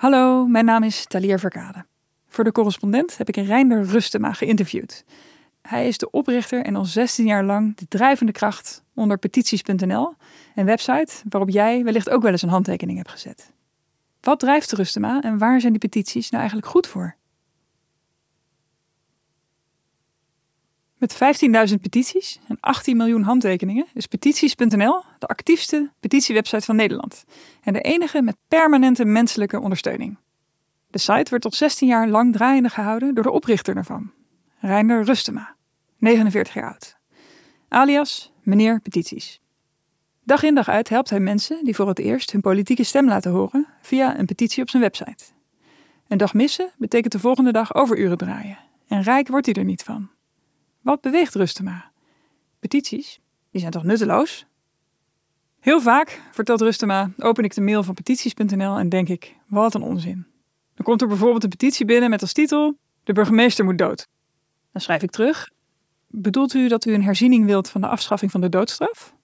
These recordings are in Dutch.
Hallo, mijn naam is Talier Verkade. Voor de correspondent heb ik Reinder Rustema geïnterviewd. Hij is de oprichter en al 16 jaar lang de drijvende kracht onder petities.nl, een website waarop jij wellicht ook wel eens een handtekening hebt gezet. Wat drijft Rustema en waar zijn die petities nou eigenlijk goed voor? Met 15.000 petities en 18 miljoen handtekeningen is petities.nl de actiefste petitiewebsite van Nederland en de enige met permanente menselijke ondersteuning. De site werd tot 16 jaar lang draaiende gehouden door de oprichter ervan, Reinder Rustema, 49 jaar oud. Alias meneer Petities. Dag in dag uit helpt hij mensen die voor het eerst hun politieke stem laten horen via een petitie op zijn website. Een dag missen betekent de volgende dag overuren draaien en rijk wordt hij er niet van. Wat beweegt Rustema? Petities? Die zijn toch nutteloos? Heel vaak, vertelt Rustema, open ik de mail van petities.nl en denk ik, wat een onzin. Dan komt er bijvoorbeeld een petitie binnen met als titel: De burgemeester moet dood. Dan schrijf ik terug: Bedoelt u dat u een herziening wilt van de afschaffing van de doodstraf?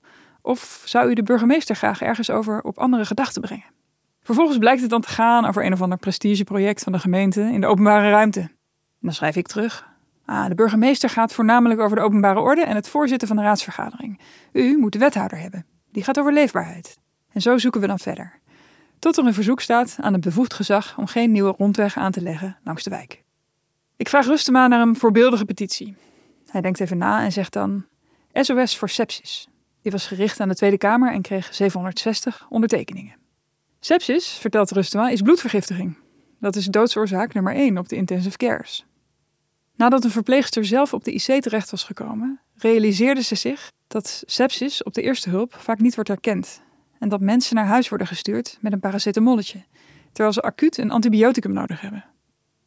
Of zou u de burgemeester graag ergens over op andere gedachten brengen? Vervolgens blijkt het dan te gaan over een of ander prestigeproject van de gemeente in de openbare ruimte. En dan schrijf ik terug: Ah, de burgemeester gaat voornamelijk over de openbare orde en het voorzitten van de raadsvergadering. U moet de wethouder hebben. Die gaat over leefbaarheid. En zo zoeken we dan verder. Tot er een verzoek staat aan het bevoegd gezag om geen nieuwe rondweg aan te leggen langs de wijk. Ik vraag Rustema naar een voorbeeldige petitie. Hij denkt even na en zegt dan: SOS voor sepsis. Die was gericht aan de Tweede Kamer en kreeg 760 ondertekeningen. Sepsis, vertelt Rustema, is bloedvergiftiging. Dat is doodsoorzaak nummer 1 op de intensive cares. Nadat een verpleegster zelf op de IC terecht was gekomen, realiseerde ze zich dat sepsis op de eerste hulp vaak niet wordt herkend en dat mensen naar huis worden gestuurd met een paracetamolletje, terwijl ze acuut een antibioticum nodig hebben.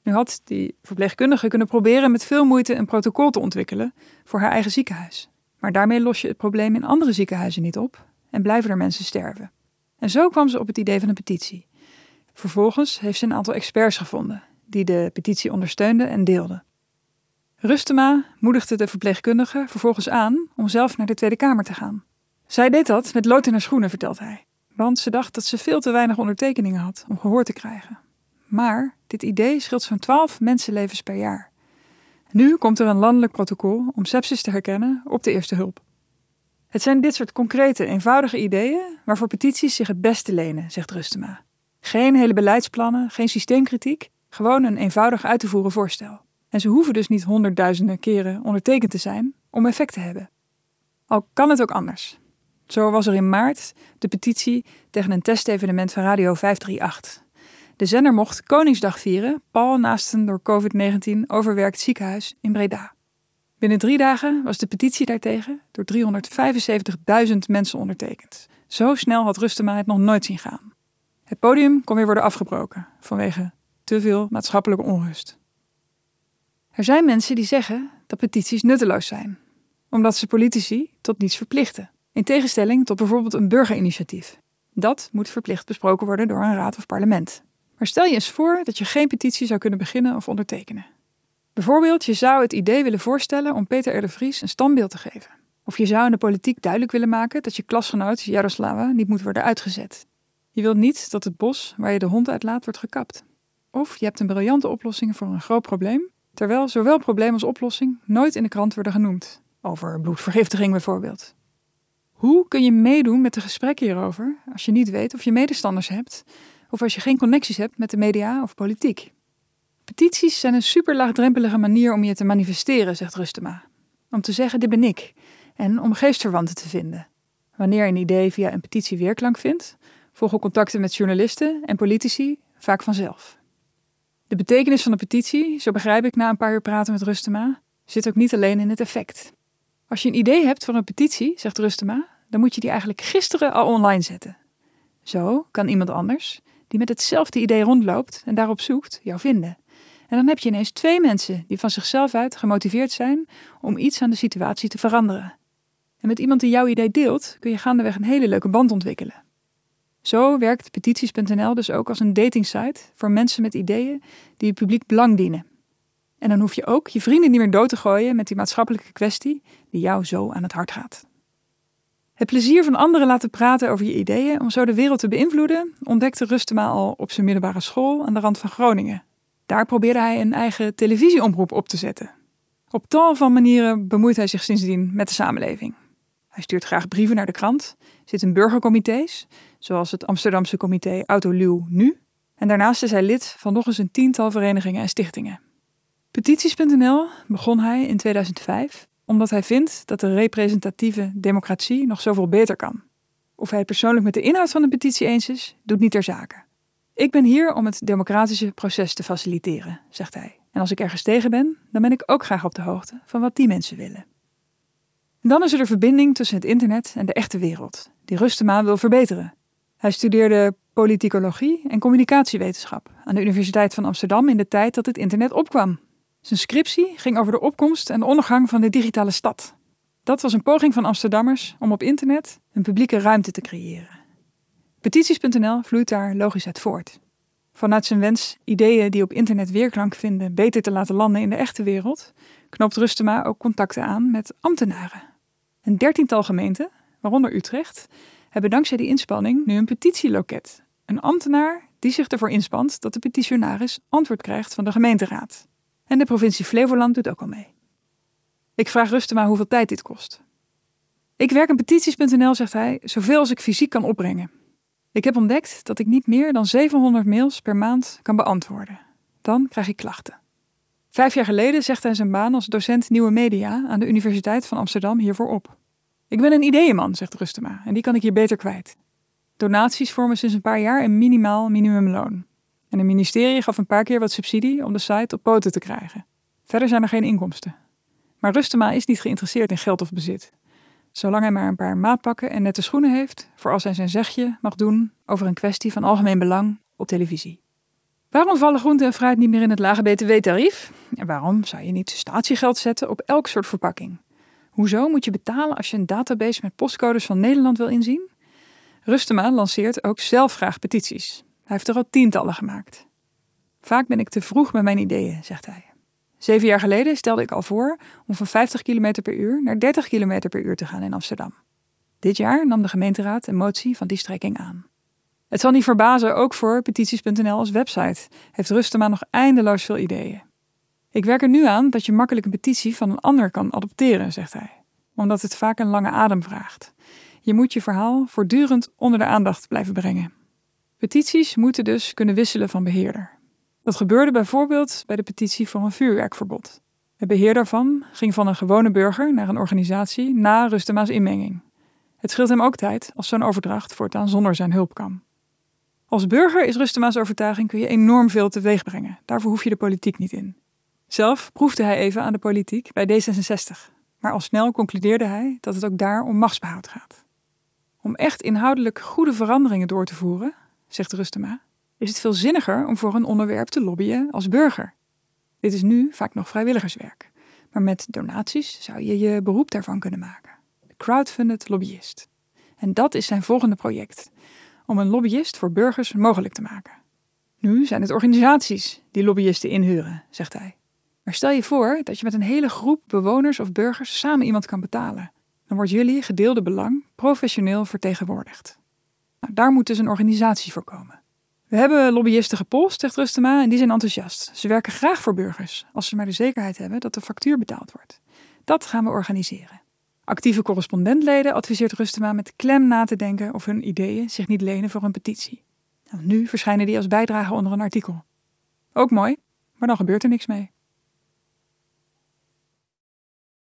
Nu had die verpleegkundige kunnen proberen met veel moeite een protocol te ontwikkelen voor haar eigen ziekenhuis. Maar daarmee los je het probleem in andere ziekenhuizen niet op en blijven er mensen sterven. En zo kwam ze op het idee van een petitie. Vervolgens heeft ze een aantal experts gevonden die de petitie ondersteunden en deelden. Rustema moedigde de verpleegkundige vervolgens aan om zelf naar de Tweede Kamer te gaan. Zij deed dat met lood in haar schoenen, vertelt hij, want ze dacht dat ze veel te weinig ondertekeningen had om gehoor te krijgen. Maar dit idee scheelt zo'n 12 mensenlevens per jaar. Nu komt er een landelijk protocol om sepsis te herkennen op de eerste hulp. Het zijn dit soort concrete, eenvoudige ideeën waarvoor petities zich het beste lenen, zegt Rustema. Geen hele beleidsplannen, geen systeemkritiek, gewoon een eenvoudig uit te voeren voorstel. En ze hoeven dus niet honderdduizenden keren ondertekend te zijn om effect te hebben. Al kan het ook anders. Zo was er in maart de petitie tegen een testevenement van Radio 538. De zender mocht Koningsdag vieren, pal naast een door COVID-19 overwerkt ziekenhuis in Breda. Binnen drie dagen was de petitie daartegen door 375.000 mensen ondertekend. Zo snel had Rustema het nog nooit zien gaan. Het podium kon weer worden afgebroken vanwege te veel maatschappelijke onrust. Er zijn mensen die zeggen dat petities nutteloos zijn, omdat ze politici tot niets verplichten, in tegenstelling tot bijvoorbeeld een burgerinitiatief. Dat moet verplicht besproken worden door een raad of parlement. Maar stel je eens voor dat je geen petitie zou kunnen beginnen of ondertekenen. Bijvoorbeeld, je zou het idee willen voorstellen om Peter R. een standbeeld te geven. Of je zou in de politiek duidelijk willen maken dat je klasgenoot Jaroslava niet moet worden uitgezet. Je wilt niet dat het bos waar je de hond uitlaat wordt gekapt. Of je hebt een briljante oplossing voor een groot probleem terwijl zowel probleem als oplossing nooit in de krant worden genoemd. Over bloedvergiftiging bijvoorbeeld. Hoe kun je meedoen met de gesprekken hierover als je niet weet of je medestanders hebt of als je geen connecties hebt met de media of politiek? Petities zijn een super laagdrempelige manier om je te manifesteren, zegt Rustema. Om te zeggen, dit ben ik. En om geestverwanten te vinden. Wanneer een idee via een petitie weerklank vindt, volgen contacten met journalisten en politici vaak vanzelf. De betekenis van de petitie, zo begrijp ik na een paar uur praten met Rustema, zit ook niet alleen in het effect. Als je een idee hebt voor een petitie, zegt Rustema, dan moet je die eigenlijk gisteren al online zetten. Zo kan iemand anders, die met hetzelfde idee rondloopt en daarop zoekt, jou vinden. En dan heb je ineens twee mensen die van zichzelf uit gemotiveerd zijn om iets aan de situatie te veranderen. En met iemand die jouw idee deelt, kun je gaandeweg een hele leuke band ontwikkelen. Zo werkt petities.nl dus ook als een datingsite voor mensen met ideeën die het publiek belang dienen. En dan hoef je ook je vrienden niet meer dood te gooien met die maatschappelijke kwestie die jou zo aan het hart gaat. Het plezier van anderen laten praten over je ideeën om zo de wereld te beïnvloeden, ontdekte Rustema al op zijn middelbare school aan de rand van Groningen. Daar probeerde hij een eigen televisieomroep op te zetten. Op tal van manieren bemoeit hij zich sindsdien met de samenleving. Hij stuurt graag brieven naar de krant, zit in burgercomité's, zoals het Amsterdamse comité Autoluw Nu, en daarnaast is hij lid van nog eens een tiental verenigingen en stichtingen. Petities.nl begon hij in 2005 omdat hij vindt dat de representatieve democratie nog zoveel beter kan. Of hij het persoonlijk met de inhoud van de petitie eens is, doet niet ter zake. Ik ben hier om het democratische proces te faciliteren, zegt hij. En als ik ergens tegen ben, dan ben ik ook graag op de hoogte van wat die mensen willen. Dan is er de verbinding tussen het internet en de echte wereld, die Rustema wil verbeteren. Hij studeerde politicologie en communicatiewetenschap aan de Universiteit van Amsterdam in de tijd dat het internet opkwam. Zijn scriptie ging over de opkomst en de ondergang van de digitale stad. Dat was een poging van Amsterdammers om op internet een publieke ruimte te creëren. Petities.nl vloeit daar logisch uit voort. Vanuit zijn wens ideeën die op internet weerklank vinden beter te laten landen in de echte wereld, knoopt Rustema ook contacten aan met ambtenaren. Een dertiental gemeenten, waaronder Utrecht, hebben dankzij die inspanning nu een petitieloket. Een ambtenaar die zich ervoor inspant dat de petitionaris antwoord krijgt van de gemeenteraad. En de provincie Flevoland doet ook al mee. Ik vraag Rustema hoeveel tijd dit kost. Ik werk aan petities.nl, zegt hij, zoveel als ik fysiek kan opbrengen. Ik heb ontdekt dat ik niet meer dan 700 mails per maand kan beantwoorden. Dan krijg ik klachten. Vijf jaar geleden zegt hij zijn baan als docent nieuwe media aan de Universiteit van Amsterdam hiervoor op. Ik ben een ideeënman, zegt Rustema, en die kan ik hier beter kwijt. Donaties vormen sinds een paar jaar een minimaal minimumloon. En het ministerie gaf een paar keer wat subsidie om de site op poten te krijgen. Verder zijn er geen inkomsten. Maar Rustema is niet geïnteresseerd in geld of bezit. Zolang hij maar een paar maatpakken en nette schoenen heeft, voor als hij zijn zegje mag doen over een kwestie van algemeen belang op televisie. Waarom vallen groente en fruit niet meer in het lage btw-tarief? En waarom zou je niet statiegeld zetten op elk soort verpakking? Hoezo moet je betalen als je een database met postcodes van Nederland wil inzien? Rustema lanceert ook zelf graag petities. Hij heeft er al tientallen gemaakt. Vaak ben ik te vroeg met mijn ideeën, zegt hij. Zeven jaar geleden stelde ik al voor om van 50 km per uur naar 30 km per uur te gaan in Amsterdam. Dit jaar nam de gemeenteraad een motie van die strekking aan. Het zal niet verbazen, ook voor petities.nl als website heeft Rustema nog eindeloos veel ideeën. Ik werk er nu aan dat je makkelijk een petitie van een ander kan adopteren, zegt hij, omdat het vaak een lange adem vraagt. Je moet je verhaal voortdurend onder de aandacht blijven brengen. Petities moeten dus kunnen wisselen van beheerder. Dat gebeurde bijvoorbeeld bij de petitie voor een vuurwerkverbod. Het beheer daarvan ging van een gewone burger naar een organisatie na Rustema's inmenging. Het scheelt hem ook tijd als zo'n overdracht voortaan zonder zijn hulp kan. Als burger is Rustema's overtuiging kun je enorm veel teweeg brengen. Daarvoor hoef je de politiek niet in. Zelf proefde hij even aan de politiek bij D66, maar al snel concludeerde hij dat het ook daar om machtsbehoud gaat. Om echt inhoudelijk goede veranderingen door te voeren, zegt Rustema, is het veel zinniger om voor een onderwerp te lobbyen als burger. Dit is nu vaak nog vrijwilligerswerk, maar met donaties zou je je beroep daarvan kunnen maken. De crowdfunded lobbyist. En dat is zijn volgende project: om een lobbyist voor burgers mogelijk te maken. Nu zijn het organisaties die lobbyisten inhuren, zegt hij. Maar stel je voor dat je met een hele groep bewoners of burgers samen iemand kan betalen. Dan wordt jullie gedeelde belang professioneel vertegenwoordigd. Nou, daar moet dus een organisatie voor komen. We hebben lobbyisten gepolst, zegt Rustema, en die zijn enthousiast. Ze werken graag voor burgers, als ze maar de zekerheid hebben dat de factuur betaald wordt. Dat gaan we organiseren. Actieve correspondentleden adviseert Rustema met klem na te denken of hun ideeën zich niet lenen voor een petitie. Nou, nu verschijnen die als bijdrage onder een artikel. Ook mooi, maar dan gebeurt er niks mee.